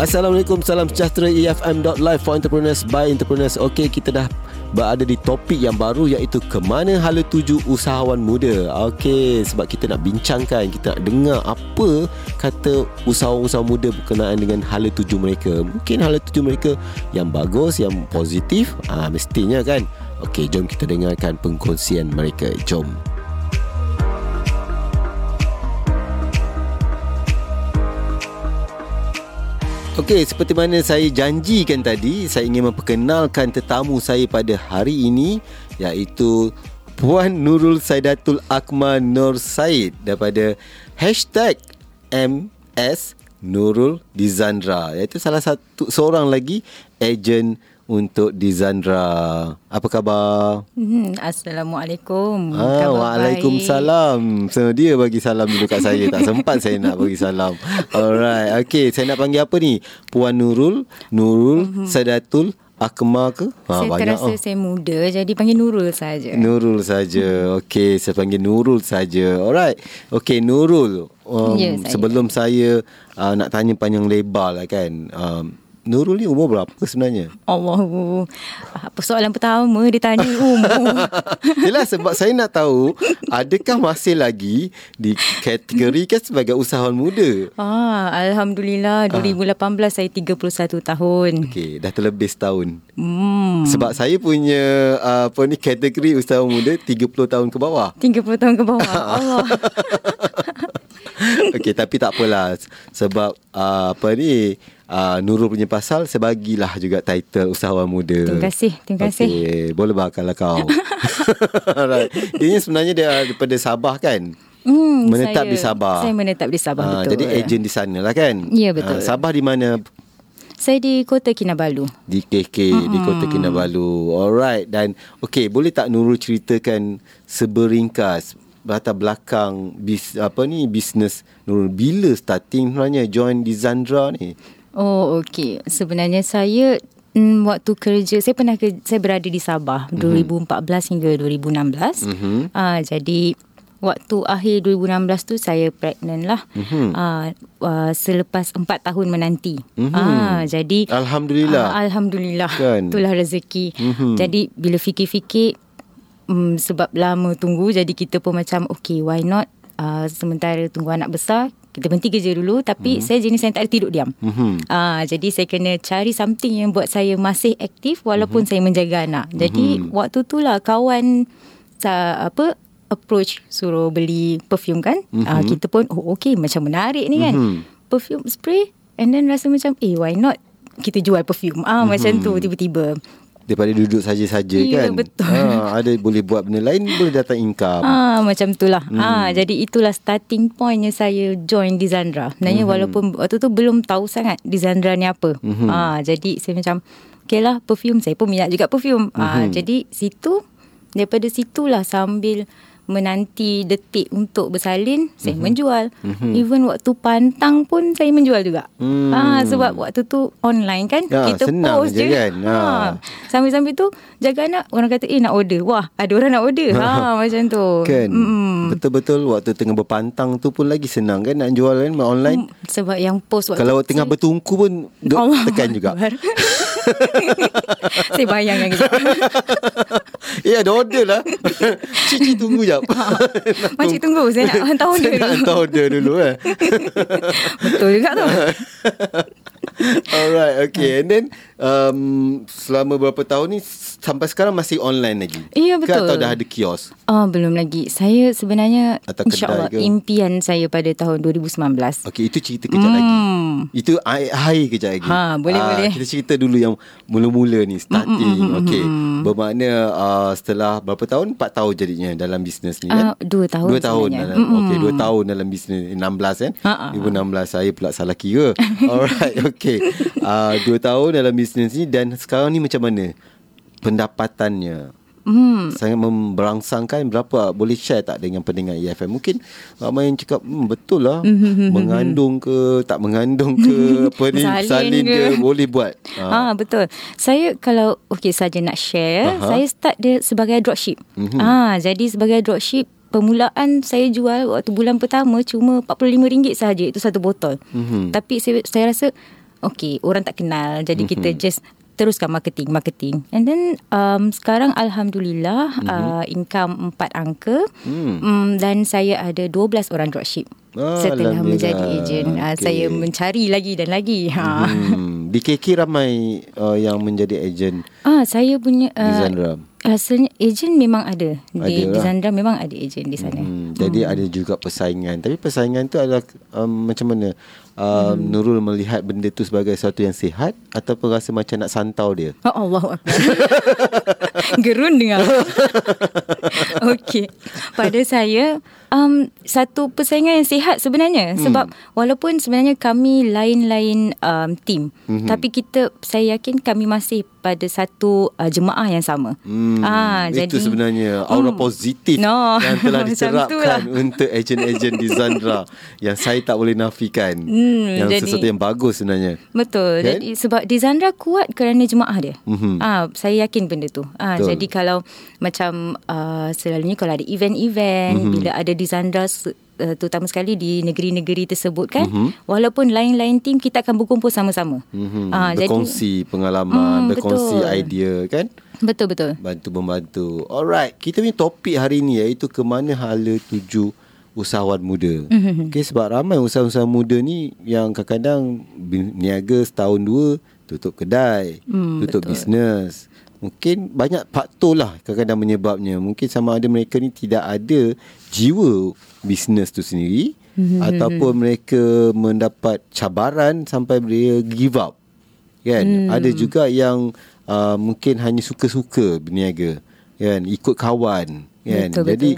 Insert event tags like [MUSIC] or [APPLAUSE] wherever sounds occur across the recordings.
Assalamualaikum, salam sejahtera EFM.live for entrepreneurs by entrepreneurs. Okey, kita dah berada di topik yang baru iaitu ke mana hala tuju usahawan muda. Okey, sebab kita nak bincangkan, kita nak dengar apa kata usahawan-usahawan muda berkenaan dengan hala tuju mereka. Mungkin hala tuju mereka yang bagus, yang positif, ah mestinya kan. Okey, jom kita dengarkan pengkongsian mereka. Jom. Okey, seperti mana saya janjikan tadi, saya ingin memperkenalkan tetamu saya pada hari ini iaitu Puan Nurul Saidatul Akmal Nur Said daripada hashtag MS Nurul Dizandra. Iaitu salah satu seorang lagi ejen untuk Dizandra. Apa khabar? Hmm, Assalamualaikum. Ah, Waalaikumsalam. So, dia bagi salam dulu kat saya. Tak sempat saya nak bagi salam. Alright. Okay, saya nak panggil apa ni? Puan Nurul, Nurul, mm-hmm. Sadatul, Akmal ke? Ha, saya banyak terasa oh. saya muda jadi panggil Nurul saja. Nurul saja. Okey, saya panggil Nurul saja. Alright. Okey, Nurul. Um, ya, saya. Sebelum saya uh, nak tanya panjang lebar lah kan. Um, Nurul ni umur berapa sebenarnya? Allah. Persoalan pertama dia tanya umur. [LAUGHS] Yelah sebab saya nak tahu adakah masih lagi dikategorikan sebagai usahawan muda? Ah, Alhamdulillah 2018 ah. saya 31 tahun. Okey, dah terlebih setahun. Hmm. Sebab saya punya apa ni kategori usahawan muda 30 tahun ke bawah. 30 tahun ke bawah. [LAUGHS] Allah. Okey, tapi tak apalah sebab uh, apa ni uh, Nurul punya pasal saya bagilah juga title usahawan muda. Terima kasih, terima kasih. Okay, boleh bakal lah kau. [LAUGHS] right. Dia sebenarnya dia daripada Sabah kan? Hmm, menetap saya, di Sabah. Saya menetap di Sabah uh, betul. Jadi ejen di sana lah kan? Ya betul. Uh, Sabah di mana? Saya di Kota Kinabalu. Di KK, hmm. di Kota Kinabalu. Alright. Dan okay, boleh tak Nurul ceritakan seberingkas latar belakang bis apa ni bisnes Nurul bila starting sebenarnya join di Zandra ni? Oh okey. Sebenarnya saya mm, waktu kerja saya pernah ke, saya berada di Sabah mm-hmm. 2014 hingga 2016. Mm-hmm. Uh, jadi waktu akhir 2016 tu saya pregnant lah. Mm-hmm. Uh, uh, selepas 4 tahun menanti. Mm-hmm. Uh, jadi alhamdulillah. Uh, alhamdulillah. Kan? Itulah rezeki. Mm-hmm. Jadi bila fikir-fikir um, sebab lama tunggu jadi kita pun macam okay why not uh, sementara tunggu anak besar kita berhenti kerja dulu tapi mm-hmm. saya jenis yang tak ada tidur diam. Mm-hmm. Uh, jadi saya kena cari something yang buat saya masih aktif walaupun mm-hmm. saya menjaga anak. Jadi mm-hmm. waktu tu lah kawan sa, apa approach suruh beli perfume kan. Mm-hmm. Uh, kita pun oh okay macam menarik ni kan. Mm-hmm. Perfume spray and then rasa macam eh why not kita jual perfume. Ah uh, mm-hmm. macam tu tiba-tiba daripada duduk saja-saja ya, kan. betul. Ha, ada boleh buat benda lain boleh datang income. Ah macam itulah. Hmm. Ha jadi itulah starting pointnya saya join di Zandra. Sebenarnya hmm. walaupun waktu tu belum tahu sangat di Zandra ni apa. Hmm. Ha jadi saya macam okeylah perfume saya pun minat juga perfume. Ha jadi situ daripada situlah sambil menanti detik untuk bersalin mm-hmm. saya mhm. menjual mm-hmm. even waktu pantang pun saya menjual juga mm. ha sebab waktu tu online kan ya, kita post je, je. kan ha. ha sambil-sambil tu jaga anak orang kata eh nak order wah ada orang nak order ha [LAUGHS] macam tu kan mm. betul-betul waktu tengah berpantang tu pun lagi senang kan nak jual kan online mm. sebab yang post waktu kalau tengah bertungku pun Allah tekan juga [LAUGHS] [LAUGHS] saya bayang yang. [LAUGHS] Ya ada order lah. [LAUGHS] Cici tunggu jap. Makcik tunggu. Saya nak hantar order dulu Saya nak hantar order dulu eh. Betul juga tu. Alright okay. And then um, Selama berapa tahun ni sampai sekarang masih online lagi? Iya betul. Ke atau dah ada kios? Oh, belum lagi. Saya sebenarnya insyaAllah impian saya pada tahun 2019. Okey, itu cerita kejap hmm. lagi. Itu hai kejap lagi. Ha, boleh, ha, boleh. Kita cerita dulu yang mula-mula ni, starting. Mm, mm, mm, Okey, bermakna uh, setelah berapa tahun? Empat tahun jadinya dalam bisnes ni kan? Uh, dua tahun Dua tahun dalam, mm, Okey, dua tahun dalam bisnes. 16 kan? Ha, ha, 2016 saya pula salah kira. [LAUGHS] Alright, okey. Uh, dua tahun dalam bisnes ni dan sekarang ni macam mana? pendapatannya hmm. sangat memberangsangkan berapa boleh share tak dengan pendengar EFM mungkin ramai yang cakap hmm, betul lah hmm, hmm, hmm, mengandung ke tak mengandung ke apa ni salin, salin ke. ke boleh buat ha. [LAUGHS] ha betul saya kalau okey saja nak share Aha. saya start dia sebagai dropship hmm. ha jadi sebagai dropship Permulaan saya jual waktu bulan pertama cuma RM45 sahaja itu satu botol. Mm-hmm. Tapi saya, saya rasa okay orang tak kenal jadi mm-hmm. kita just teruskan marketing marketing and then um, sekarang alhamdulillah mm-hmm. uh, income empat angka mm. um, dan saya ada 12 orang dropship oh, setelah menjadi ejen uh, okay. saya mencari lagi dan lagi [LAUGHS] ha mm. di KK ramai uh, yang menjadi ejen ah saya punya uh, Rasanya ejen memang ada, ada di, lah. di Zandra memang ada ejen di sana. Hmm, jadi hmm. ada juga persaingan. Tapi persaingan tu adalah um, macam mana? Um, hmm. Nurul melihat benda tu sebagai sesuatu yang sihat ataupun rasa macam nak santau dia? Oh Allah [LAUGHS] Gerun dengar. [LAUGHS] Okey. Pada saya um, satu persaingan yang sihat sebenarnya hmm. sebab walaupun sebenarnya kami lain-lain um, team hmm. tapi kita saya yakin kami masih pada satu uh, jemaah yang sama. Hmm, ah, itu jadi, sebenarnya aura hmm, positif no, yang telah [LAUGHS] diterapkan untuk ejen-ejen di [LAUGHS] Zandra yang saya tak boleh nafikan. Hmm, yang jadi, sesuatu yang bagus sebenarnya. Betul. Kan? Jadi, sebab di Zandra kuat kerana jemaah dia. Hmm. Ah, saya yakin benda tu. Ah, jadi kalau macam uh, selalunya kalau ada event-event, hmm. bila ada di Zandra uh, terutama sekali di negeri-negeri tersebut kan mm-hmm. walaupun lain-lain tim kita akan berkumpul sama-sama mm-hmm. uh, berkongsi jadi, pengalaman mm, berkongsi betul. idea kan betul betul bantu membantu alright kita punya topik hari ini iaitu ke mana hala tuju usahawan muda. Mm-hmm. Okay, sebab ramai usahawan-usahawan muda ni yang kadang-kadang niaga setahun dua tutup kedai, mm, tutup bisnes. Mungkin banyak faktor lah kadang-kadang menyebabnya. Mungkin sama ada mereka ni tidak ada jiwa bisnes tu sendiri. Mm-hmm. Ataupun mereka mendapat cabaran sampai mereka give up. Kan? Mm. Ada juga yang uh, mungkin hanya suka-suka berniaga. Kan? Ikut kawan. Kan? Betul, Jadi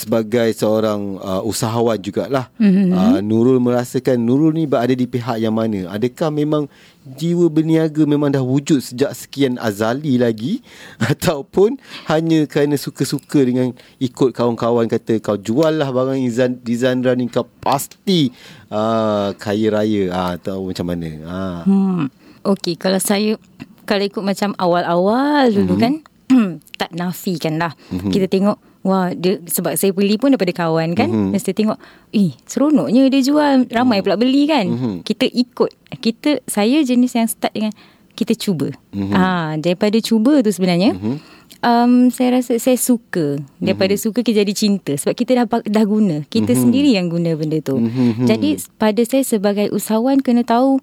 sebagai seorang uh, usahawan jugalah mm-hmm. uh, Nurul merasakan Nurul ni berada di pihak yang mana adakah memang jiwa berniaga memang dah wujud sejak sekian azali lagi [LAUGHS] ataupun hanya kerana suka-suka dengan ikut kawan-kawan kata kau jual lah barang Izan, di Zandra ni kau pasti uh, kaya raya uh, atau macam mana uh. hmm. Okey kalau saya kalau ikut macam awal-awal dulu mm-hmm. kan [CLEARS THROAT] tak nafikan lah mm-hmm. kita tengok Wah, dia, sebab saya beli pun daripada kawan kan. Mm-hmm. Saya tengok, eh seronoknya dia jual. Ramai mm-hmm. pula beli kan. Mm-hmm. Kita ikut. Kita, saya jenis yang start dengan, kita cuba. Mm-hmm. Ha, daripada cuba tu sebenarnya, mm-hmm. um, saya rasa saya suka. Daripada mm-hmm. suka, kita jadi cinta. Sebab kita dah, dah guna. Kita mm-hmm. sendiri yang guna benda tu. Mm-hmm. Jadi pada saya sebagai usahawan, kena tahu,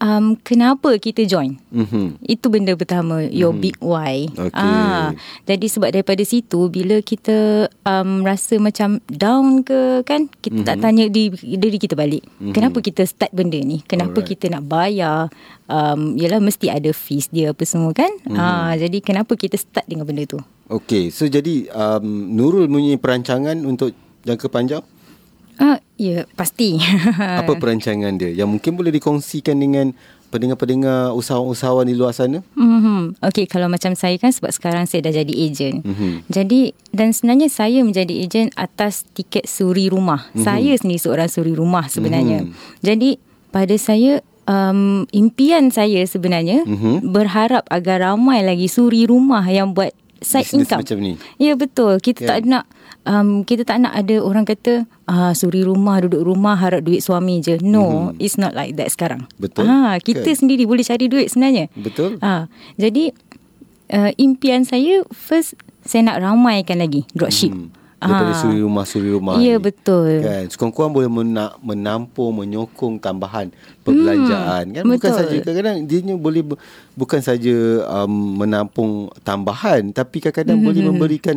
um, kenapa kita join. Mm-hmm. Itu benda pertama, your mm-hmm. big why. Okay. Ah, jadi sebab daripada situ, bila kita um, rasa macam down ke, kan, kita mm-hmm. tak tanya diri, diri kita balik. Mm-hmm. Kenapa kita start benda ni? Kenapa Alright. kita nak bayar? Um, yalah, mesti ada fees dia apa semua kan? Mm-hmm. Ah, jadi kenapa kita start dengan benda tu? Okay, so jadi um, Nurul punya perancangan untuk jangka panjang? Ah, ya, pasti. [LAUGHS] Apa perancangan dia yang mungkin boleh dikongsikan dengan pendengar-pendengar usahawan-usahawan di luar sana? Mm-hmm. Okey, kalau macam saya kan sebab sekarang saya dah jadi ejen. Mm-hmm. Jadi dan sebenarnya saya menjadi ejen atas tiket suri rumah. Mm-hmm. Saya sendiri seorang suri rumah sebenarnya. Mm-hmm. Jadi pada saya um, impian saya sebenarnya mm-hmm. berharap agar ramai lagi suri rumah yang buat side Business income. macam ni. Ya betul. Kita yeah. tak nak um, kita tak nak ada orang kata ah suri rumah duduk rumah harap duit suami je. No, mm-hmm. it's not like that sekarang. Betul. Ha, kita okay. sendiri boleh cari duit sebenarnya. Betul. Ha, jadi uh, impian saya first saya nak ramaikan lagi dropship. Mm daripada ha. suri rumah suri rumah ya betul kan sekurang-kurang boleh menak, menampung menyokong tambahan perbelanjaan hmm, kan bukan betul. saja kadang-kadang dia boleh bukan saja um, menampung tambahan tapi kadang-kadang hmm. boleh memberikan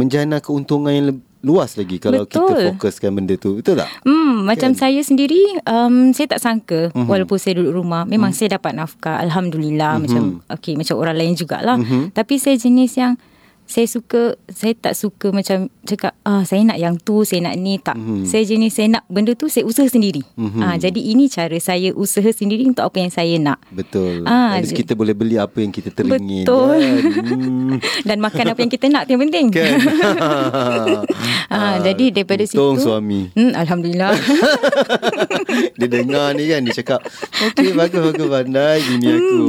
menjana keuntungan yang lebih luas lagi kalau Betul. kita fokuskan benda tu betul tak hmm macam kan? saya sendiri um, saya tak sangka mm-hmm. walaupun saya duduk rumah memang mm-hmm. saya dapat nafkah alhamdulillah mm-hmm. macam okey macam orang lain jugalah mm-hmm. tapi saya jenis yang saya suka saya tak suka macam cakap ah saya nak yang tu saya nak ni. Tak. Mm-hmm. saya jenis saya nak benda tu saya usaha sendiri. Mm-hmm. ah jadi ini cara saya usaha sendiri untuk apa yang saya nak. Betul. Ah jadi kita boleh beli apa yang kita teringin betul. kan? [LAUGHS] hmm. dan makan apa yang kita nak yang penting. Kan? Ah, [LAUGHS] ah jadi daripada situ suami. Hmm, alhamdulillah. [LAUGHS] Dia dengar ni kan dia cakap okey bagus bagus pandai ini aku.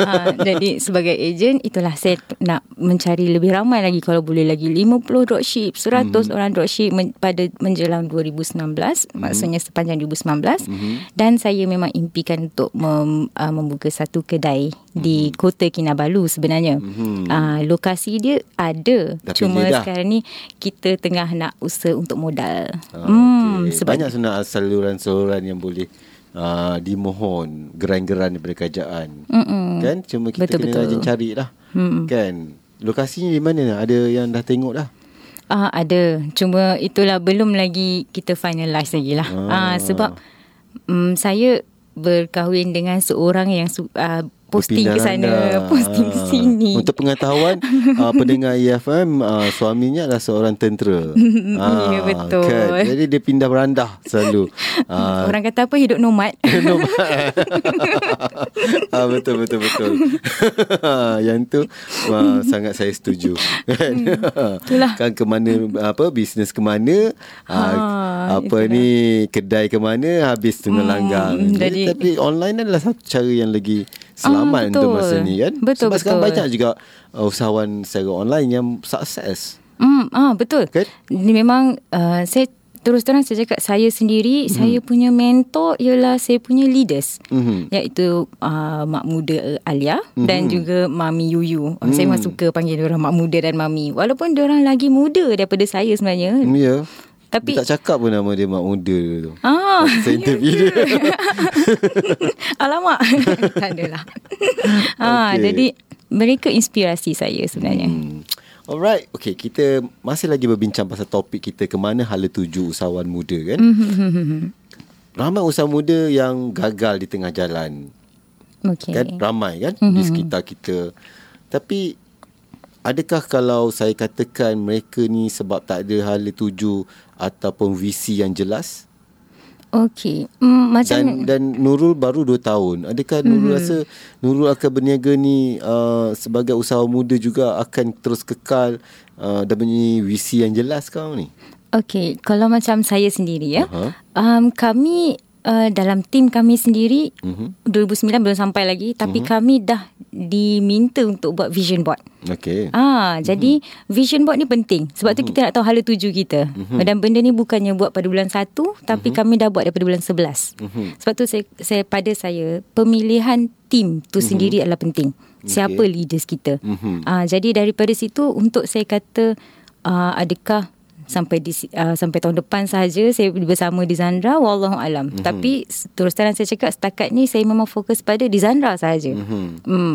Ah, jadi sebagai ejen itulah saya nak mencari lebih ramai lagi kalau boleh lagi 50 dropship 100 mm-hmm. orang dropship men- pada menjelang 2019 mm-hmm. maksudnya sepanjang 2019 mm-hmm. dan saya memang impikan untuk mem, uh, membuka satu kedai mm-hmm. di Kota Kinabalu sebenarnya mm-hmm. uh, lokasi dia ada Dah cuma sekarang ni kita tengah nak usaha untuk modal ah, hmm, okay. sebab banyak sebenarnya saluran-saluran yang boleh uh, dimohon geran-geran daripada kerajaan Mm-mm. kan cuma kita betul, kena rajin cari lah Mm-mm. kan lokasinya di mana? Ada yang dah tengok dah Ah uh, ada. Cuma itulah belum lagi kita finalize lagi lah. Ah. uh, sebab um, saya berkahwin dengan seorang yang uh, posting ke sana, anda. posting ke sini. Untuk pengetahuan, [LAUGHS] uh, pendengar EFM, uh, suaminya adalah seorang tentera. uh, [LAUGHS] ya, betul. Kan? Jadi dia pindah berandah selalu. Uh, [LAUGHS] Orang kata apa? Hidup nomad. nomad. uh, betul, betul, betul. Yang tu uh, sangat saya setuju. Kan? Itulah. kan ke mana, apa, bisnes ke mana, uh, ha, apa itulah. ni, kedai ke mana, habis tengah hmm, langgang. Jadi, jadi, tapi online adalah satu cara yang lagi selamat ah, untuk masa ni kan. Betul, Sebab betul. sekarang banyak juga uh, usahawan secara online yang sukses. Hmm, ah betul. Kan? Memang uh, saya terus terang saya cakap saya sendiri mm-hmm. saya punya mentor ialah saya punya leaders mm-hmm. iaitu uh, mak muda Alia mm-hmm. dan juga mami Yuyu. Mm. Saya memang suka panggil dia orang mak muda dan mami walaupun dia orang lagi muda daripada saya sebenarnya. Ya. Yeah. Tapi dia tak cakap pun nama dia mak muda tu. Ah. Saya interview dia. [LAUGHS] Alamak. [LAUGHS] tak adalah. Ah, okay. jadi mereka inspirasi saya sebenarnya. Hmm. Alright, okay kita masih lagi berbincang pasal topik kita ke mana hala tuju usahawan muda kan. Hmm. ramai usahawan muda yang gagal di tengah jalan. Okay. Kan ramai kan di sekitar kita. Tapi adakah kalau saya katakan mereka ni sebab tak ada hala tuju ataupun visi yang jelas? Okey. Mm, macam dan dan Nurul baru 2 tahun. Adakah Nurul mm-hmm. rasa Nurul akan berniaga ni uh, sebagai usahawan muda juga akan terus kekal uh, dan punya visi yang jelas kau ni? Okey, kalau macam saya sendiri ya. Uh-huh. Um, kami uh, dalam tim kami sendiri uh-huh. Mhm. 2009 belum sampai lagi tapi uh-huh. kami dah diminta untuk buat vision board. Okey. Ah, uh-huh. jadi vision board ni penting sebab uh-huh. tu kita nak tahu hala tuju kita. Uh-huh. Dan benda ni bukannya buat pada bulan 1 tapi uh-huh. kami dah buat daripada bulan 11. Uh-huh. Sebab tu saya saya pada saya pemilihan tim tu uh-huh. sendiri adalah penting. Okay. Siapa leaders kita. Uh-huh. Uh, jadi daripada situ untuk saya kata uh, adakah sampai di uh, sampai tahun depan saja saya bersama di Zandra wallahu alam mm-hmm. tapi terus terang saya cakap setakat ni saya memang fokus pada di Zandra saja mm-hmm. mm.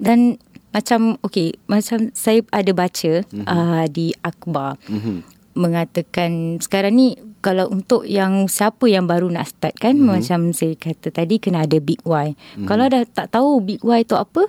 dan macam okey macam saya ada baca mm-hmm. uh, di akhbar mm-hmm. mengatakan sekarang ni kalau untuk yang siapa yang baru nak start kan mm-hmm. macam saya kata tadi kena ada big why mm-hmm. kalau dah tak tahu big why tu apa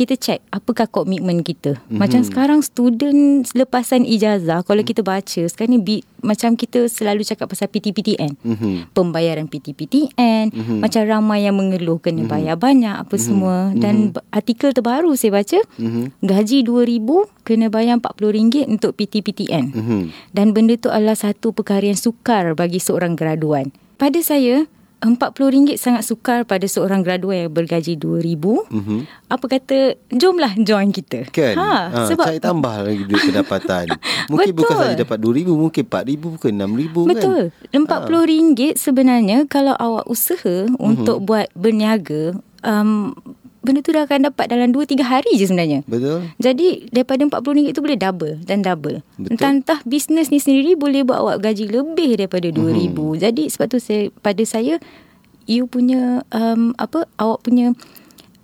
kita check apakah komitmen kita. Mm-hmm. Macam sekarang student lepasan ijazah kalau kita baca sekarang ni bi- macam kita selalu cakap pasal PTPTN. Mm-hmm. Pembayaran PTPTN, mm-hmm. macam ramai yang mengeluh kena mm-hmm. bayar banyak apa mm-hmm. semua dan mm-hmm. artikel terbaru saya baca mm-hmm. gaji 2000 kena bayar RM40 untuk PTPTN. Mm-hmm. Dan benda tu adalah satu perkara yang sukar bagi seorang graduan. Pada saya RM40 sangat sukar pada seorang graduan yang bergaji RM2,000. Mm-hmm. Apa kata, jomlah join kita. Kan? Ha, ha, sebab saya tambah lagi duit pendapatan. [LAUGHS] mungkin bukan saja dapat RM2,000, mungkin RM4,000, mungkin RM6,000 kan? Betul. RM40 ha. sebenarnya kalau awak usaha mm-hmm. untuk buat berniaga, um, benda tu dah akan dapat dalam 2-3 hari je sebenarnya. Betul. Jadi daripada RM40 tu boleh double dan double. Betul. Entah-entah bisnes ni sendiri boleh buat awak gaji lebih daripada RM2,000. Mm-hmm. Jadi sebab tu saya pada saya you punya um, apa awak punya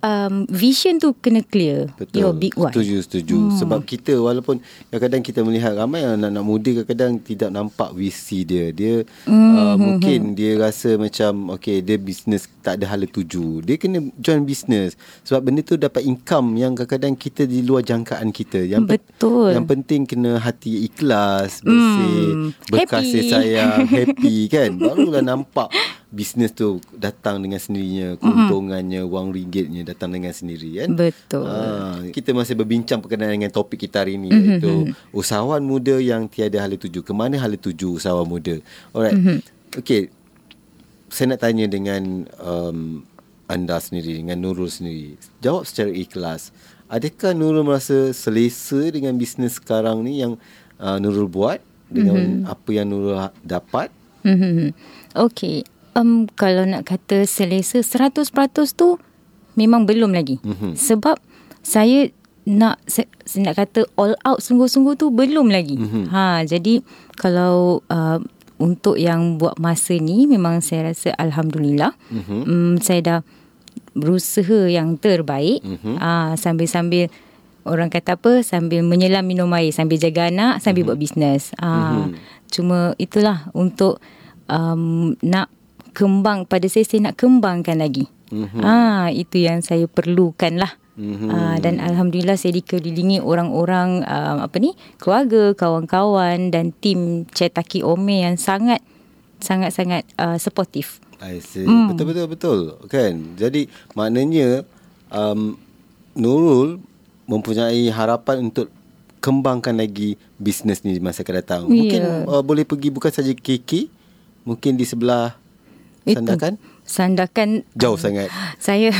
um, vision tu kena clear. Betul. Your big one. Setuju, setuju. Hmm. Sebab kita walaupun kadang-kadang kita melihat ramai anak-anak muda kadang-kadang tidak nampak visi dia. Dia hmm. uh, mungkin hmm. dia rasa macam okay dia bisnes tak ada hala tuju. Dia kena join bisnes sebab benda tu dapat income yang kadang-kadang kita di luar jangkaan kita. Yang Betul. Pe- yang penting kena hati ikhlas, bersih, hmm. berkasih sayang, happy kan. [LAUGHS] Barulah nampak bisnes tu datang dengan sendirinya keuntungannya mm-hmm. wang ringgitnya datang dengan sendiri kan betul ha, kita masih berbincang berkenaan dengan topik kita hari ini mm-hmm. iaitu usahawan muda yang tiada hala tuju ke mana hala tuju usahawan muda alright mm-hmm. okey saya nak tanya dengan um, anda sendiri dengan Nurul sendiri? Jawab secara ikhlas. Adakah Nurul merasa selesa dengan bisnes sekarang ni yang uh, Nurul buat dengan mm-hmm. apa yang Nurul dapat? Mm-hmm. Okay. Um, kalau nak kata selesa 100% tu memang belum lagi. Mm-hmm. Sebab saya nak saya nak kata all out sungguh-sungguh tu belum lagi. Mm-hmm. Ha jadi kalau uh, untuk yang buat masa ni memang saya rasa alhamdulillah mm-hmm. um, saya dah berusaha yang terbaik mm-hmm. uh, sambil-sambil orang kata apa sambil menyelam minum air sambil jaga anak sambil mm-hmm. buat bisnes uh, mm-hmm. cuma itulah untuk um, nak kembang pada saya saya nak kembangkan lagi mm-hmm. uh, itu yang saya perlukan lah Mm-hmm. Uh, dan alhamdulillah saya dikelilingi orang-orang uh, apa ni keluarga, kawan-kawan dan tim Cetaki Ome yang sangat sangat-sangat uh, supportive. I see. Mm. Betul betul betul. Kan? Jadi maknanya um, Nurul mempunyai harapan untuk kembangkan lagi bisnes ni masa akan datang. Mungkin yeah. uh, boleh pergi bukan saja KK, mungkin di sebelah. Itu sandakan jauh um, sangat. Saya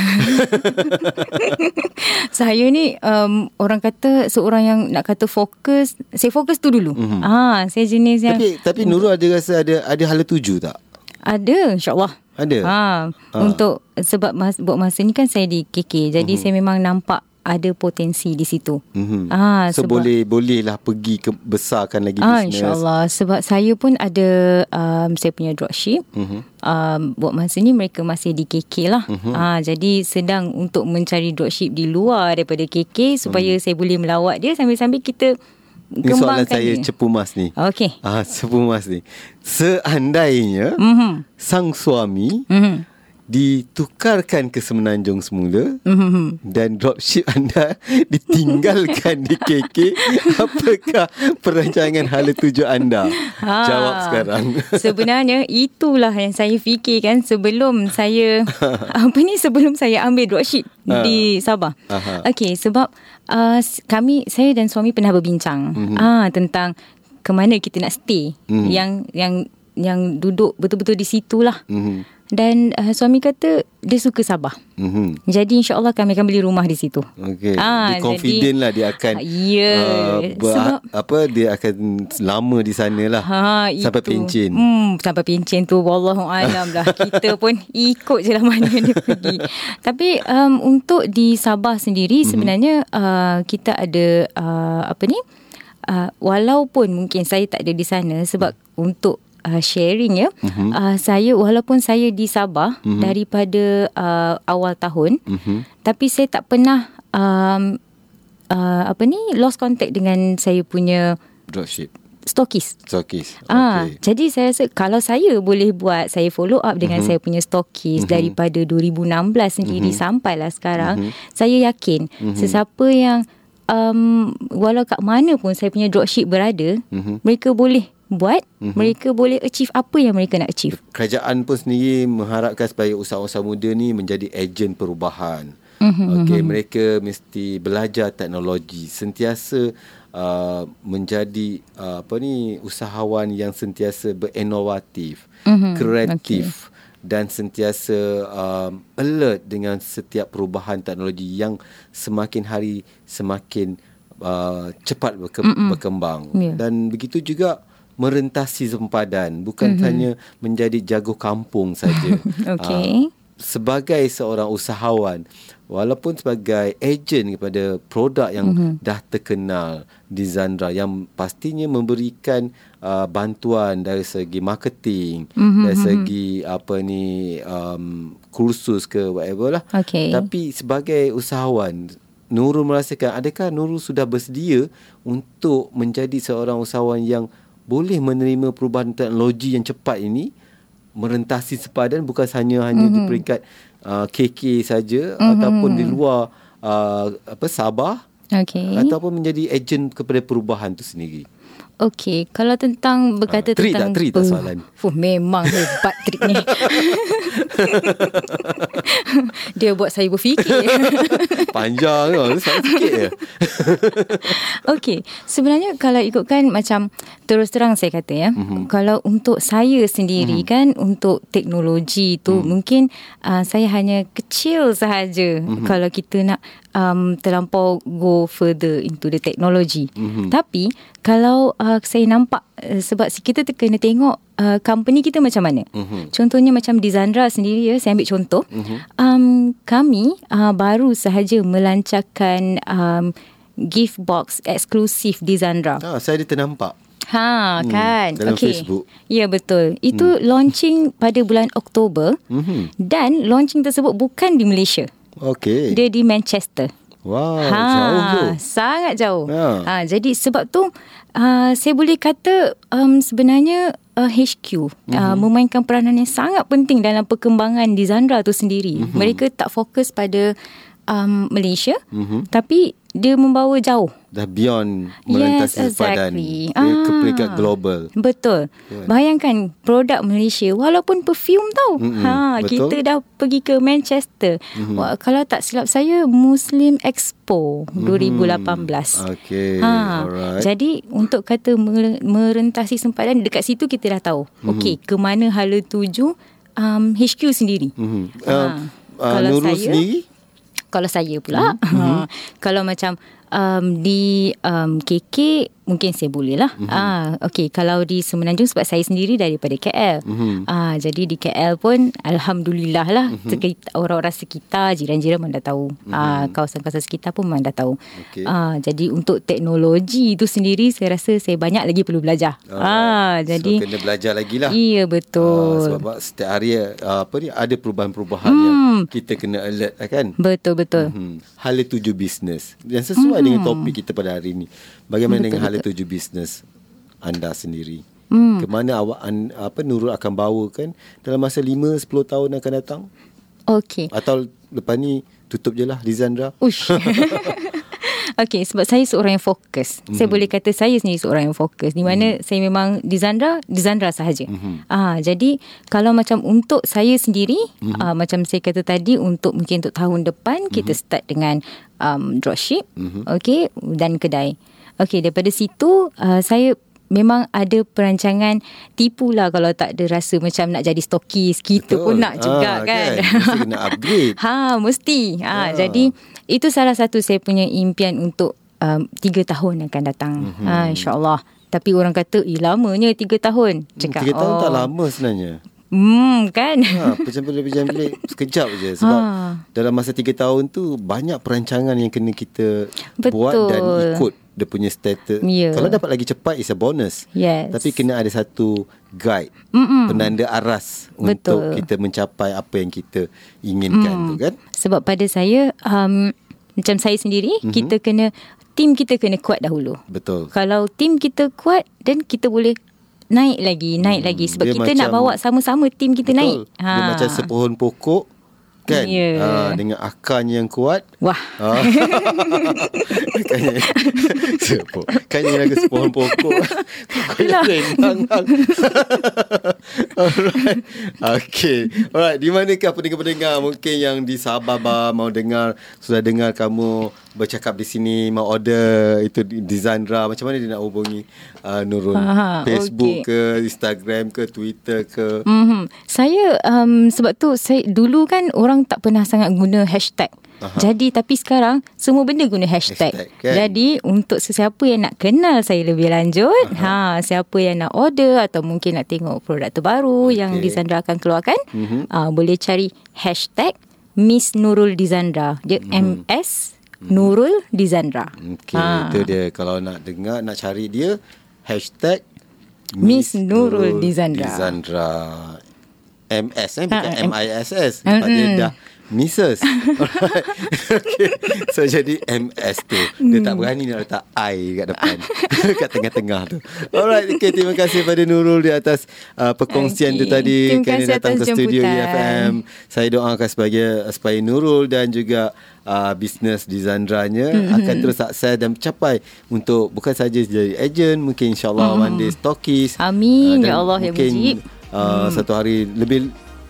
[LAUGHS] Saya ni um, orang kata seorang yang nak kata fokus, saya fokus tu dulu. Mm-hmm. Ah, saya jenis yang Tapi tapi Nurul ada rasa ada ada hala tuju tak? Ada, insya-Allah. Ada. Ha, ha. untuk sebab mas, buat masa ni kan saya di KK. Jadi mm-hmm. saya memang nampak ada potensi di situ. Mm-hmm. Ah, so sebab, boleh bolehlah pergi ke besarkan lagi ah, bisnes. Insyaallah sebab saya pun ada um, saya punya dropship. Mm-hmm. Um, buat masa ni mereka masih di KK lah. Mm-hmm. Ah, jadi sedang untuk mencari dropship di luar daripada KK supaya mm. saya boleh melawat dia sambil-sambil kita ini soalan saya dia. cepu mas ni. Okey. Ah, [LAUGHS] cepu mas ni. Seandainya mm-hmm. sang suami mm-hmm ditukarkan ke Semenanjung semula mm-hmm. dan dropship anda [LAUGHS] ditinggalkan di KK [LAUGHS] apakah perancangan hala tuju anda ha, jawab sekarang [LAUGHS] sebenarnya itulah yang saya fikirkan sebelum saya apa ni sebelum saya ambil dropship ha. di Sabah okey sebab uh, kami saya dan suami pernah berbincang mm-hmm. uh, tentang ke mana kita nak stay mm. yang yang yang duduk betul-betul di situlah mm-hmm dan uh, suami kata dia suka Sabah. Mm-hmm. Jadi insyaAllah kami akan beli rumah di situ. Okay. Ah, dia confident jadi, lah dia akan [LAUGHS] yeah, uh, ber, sebab, apa dia akan lama di sana lah. Ha, sampai itu. Hmm, sampai pencin tu wallahualam lah. [LAUGHS] Kita pun ikut je lah mana dia pergi. [LAUGHS] Tapi um, untuk di Sabah sendiri mm-hmm. sebenarnya uh, kita ada uh, apa ni? Uh, walaupun mungkin saya tak ada di sana sebab mm. untuk uh, sharing ya. Uh-huh. Uh, saya walaupun saya di Sabah uh-huh. daripada uh, awal tahun, uh-huh. tapi saya tak pernah um, uh, apa ni lost contact dengan saya punya dropship stokis. Stokis. Ah, okay. jadi saya rasa kalau saya boleh buat saya follow up dengan uh-huh. saya punya stokis uh-huh. daripada 2016 sendiri uh-huh. sampailah sekarang, uh-huh. saya yakin uh-huh. sesiapa yang um, walau kat mana pun saya punya dropship berada, uh-huh. mereka boleh buat mm-hmm. mereka boleh achieve apa yang mereka nak achieve kerajaan pun sendiri mengharapkan supaya usaha-usaha muda ni menjadi ejen perubahan mm-hmm. okey mhm. mereka mesti belajar teknologi sentiasa uh, menjadi uh, apa ni usahawan yang sentiasa berinovatif mm-hmm. kreatif okay dan sentiasa um, alert dengan setiap perubahan teknologi yang semakin hari semakin uh, cepat berkembang yeah. dan begitu juga merentasi sempadan bukan mm-hmm. hanya menjadi jago kampung saja. [LAUGHS] Okey. Uh, sebagai seorang usahawan walaupun sebagai ejen kepada produk yang mm-hmm. dah terkenal di Zandra yang pastinya memberikan uh, bantuan dari segi marketing mm-hmm. dari mhm. segi apa ni um, kursus ke whatever lah okay. tapi sebagai usahawan Nurul merasakan adakah Nurul sudah bersedia untuk menjadi seorang usahawan yang boleh menerima perubahan teknologi yang cepat ini merentasi sepadan bukan hanya hanya mm-hmm. di peringkat uh, KK saja mm-hmm. ataupun di luar uh, apa Sabah okay. ataupun menjadi ejen kepada perubahan itu sendiri. Okey, kalau tentang berkata Ah, trik tentang tak? Trik tak soalan? Oh, memang hebat trik ni. [LAUGHS] Dia buat saya berfikir. [LAUGHS] Panjang. Soalan sikit je. [LAUGHS] Okey, sebenarnya kalau ikutkan macam terus terang saya kata ya, Mhm. mm-hmm. kalau untuk saya sendiri mm-hmm. kan untuk teknologi tu mm. mungkin uh, saya hanya kecil sahaja Mhm. mm-hmm. kalau kita nak um, terlampau go further into the technology. Mhm. Mm-hmm. Tapi kalau uh, saya nampak uh, sebab kita kena tengok uh, company kita macam mana. Mhm. Contohnya macam di Zandra sendiri ya, saya ambil contoh. Mhm. Um, kami uh, baru sahaja melancarkan um, gift box eksklusif di Zandra. Ah, saya ada ternampak. Ha Hmm, kan. dalam Okey. Facebook. Ya betul. Itu hmm. launching pada bulan Oktober Mhm. dan launching tersebut bukan di Malaysia. Okey. Dia di Manchester. Wow, jauh tu. Sangat jauh. Ha. Ha. jadi sebab tu uh, saya boleh kata um, sebenarnya uh, HQ mm-hmm. uh, memainkan peranan yang sangat penting dalam perkembangan di Zandra tu sendiri. Mm-hmm. Mereka tak fokus pada um, Malaysia Mhm. tapi dia membawa jauh. Dah beyond melintasi Yes, exactly. Dia ke Ah. peringkat global. Betul. Kan? Bayangkan produk Malaysia walaupun perfume tau. Mm-mm, Ha betul. kita dah pergi ke Manchester. Mm-hmm. Wah, kalau tak silap saya Muslim Expo 2018. Okey, Ha alright. jadi untuk kata mer- merentasi sempadan dekat situ kita dah tahu. Mm-hmm. Okey, ke mana hala tuju um, HQ sendiri. Mhm. Ha. Uh, uh, Kalau Nurul saya- sendiri? Kalau saya pula mm-hmm. [LAUGHS] ha, Kalau macam um, Di um, KK Mungkin saya boleh lah mm-hmm. ah, Okay Kalau di Semenanjung Sebab saya sendiri Daripada KL Mhm. ah, Jadi di KL pun Alhamdulillah lah mm-hmm. sekitar, Orang-orang sekitar Jiran-jiran memang dah tahu mm-hmm. ah, Kawasan-kawasan sekitar pun memang dah tahu Okey. ah, Jadi untuk teknologi itu sendiri Saya rasa saya banyak lagi perlu belajar ah, Jadi so, kena belajar lagi lah. Iya Ah, betul sebab setiap hari uh, apa ni ada perubahan-perubahan hmm. yang kita kena alert lah kan. Betul-betul Hmm. Hala tuju bisnes yang sesuai hmm. dengan topik kita pada hari ini. Bagaimana betul, dengan hala tuju bisnes anda sendiri? Hmm. Ke mana awak an, apa Nurul akan bawa kan dalam masa 5 10 tahun akan datang? Okey Atau lepas ni tutup je lah Lizandra? Ush. [LAUGHS] Okey, sebab saya seorang yang fokus. Mm-hmm. Saya boleh kata saya sendiri seorang yang fokus. Di mana mm-hmm. saya memang di Zandra, di Zandra sahaja. Mm-hmm. Ah, jadi kalau macam untuk saya sendiri, mm-hmm. ah, macam saya kata tadi untuk mungkin untuk tahun depan mm-hmm. kita start dengan um, dropship, mm-hmm. okey, dan kedai. Okey, daripada situ uh, saya memang ada perancangan tipu lah kalau tak ada rasa macam nak jadi stokis. Kita Betul. pun nak juga Ah, kan. kan? Mesti kena [LAUGHS] upgrade. ha, mesti. Ha, Ah. jadi itu salah satu saya punya impian untuk um, tiga tahun akan datang. Mhm. Mm-hmm. Ha, InsyaAllah. Tapi orang kata, eh lamanya tiga tahun. Cakap, Tiga tahun oh. tak lama sebenarnya. Hmm, kan? Ha, pejam-pejam bilik [LAUGHS] sekejap je sebab Ha. dalam masa tiga tahun tu banyak perancangan yang kena kita Betul. buat dan ikut dia punya status. Ya. Kalau dapat lagi cepat is a bonus. Yes. Tapi kena ada satu guide, Mm-mm. penanda aras Betul. untuk kita mencapai apa yang kita inginkan Hmm. tu kan. Sebab pada saya, um, macam saya sendiri, Mhm. mm-hmm. kita kena, tim kita kena kuat dahulu. Betul. Kalau tim kita kuat, then kita boleh naik lagi, naik lagi. Sebab Dia kita nak macam- bawa sama-sama tim kita naik. Betul. Dia macam sepohon pokok kan. Ya. Ha, dengan akarnya yang kuat. Wah. Ah. [LAUGHS] Kayaknya [LAUGHS] Sepok Kayaknya lagu sepohon pokok Pokoknya rendang hal. Alright Okay Alright Di manakah pendengar-pendengar Mungkin yang di Sabah bah, Mau dengar Sudah dengar kamu Bercakap di sini Mau order Itu di di Zandra Macam mana dia nak hubungi uh, Nurul Aha, Facebook okey. ke Instagram ke Twitter ke Mm-hmm. Saya um, sebab tu saya dulu kan orang tak pernah sangat guna hashtag. Aha. Jadi tapi sekarang semua benda guna hashtag. Hashtag, kan? Jadi untuk sesiapa yang nak kenal saya lebih lanjut, ha siapa yang nak order atau mungkin nak tengok produk terbaru Okey. yang Dizandra akan keluarkan, Mhm. uh, boleh cari hashtag Miss Nurul Dizandra. Dia MS Nurul Dizandra. Okay, Ha. itu dia. Kalau nak dengar, nak cari dia, hashtag Miss Nurul Dizandra. Dizandra. MS eh bukan uh, MISS sebab dia dah Mrs. [LAUGHS] okay. So jadi MS tu Dia tak berani nak letak I kat depan [LAUGHS] Kat tengah-tengah tu Alright okay, Terima kasih pada Nurul Di atas uh, perkongsian okay. tu tadi Terima kasih datang atas ke studio. EFM Saya doakan sebagai Supaya Nurul dan juga uh, Bisnes di Zandranya mm-hmm. Akan terus sukses dan capai Untuk bukan saja jadi agent Mungkin insyaAllah mm. one day stokis Amin uh, Ya Allah ya Mujib uh, mm. Satu hari lebih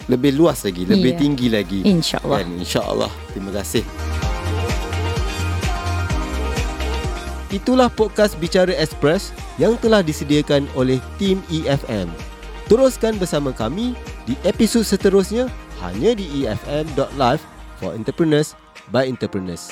lebih luas lagi, lebih Ya. tinggi lagi. InsyaAllah. Dan insya-Allah. Terima kasih. Itulah podcast Bicara Express yang telah disediakan oleh tim EFM. Teruskan bersama kami di episod seterusnya hanya di efm.live for entrepreneurs by entrepreneurs.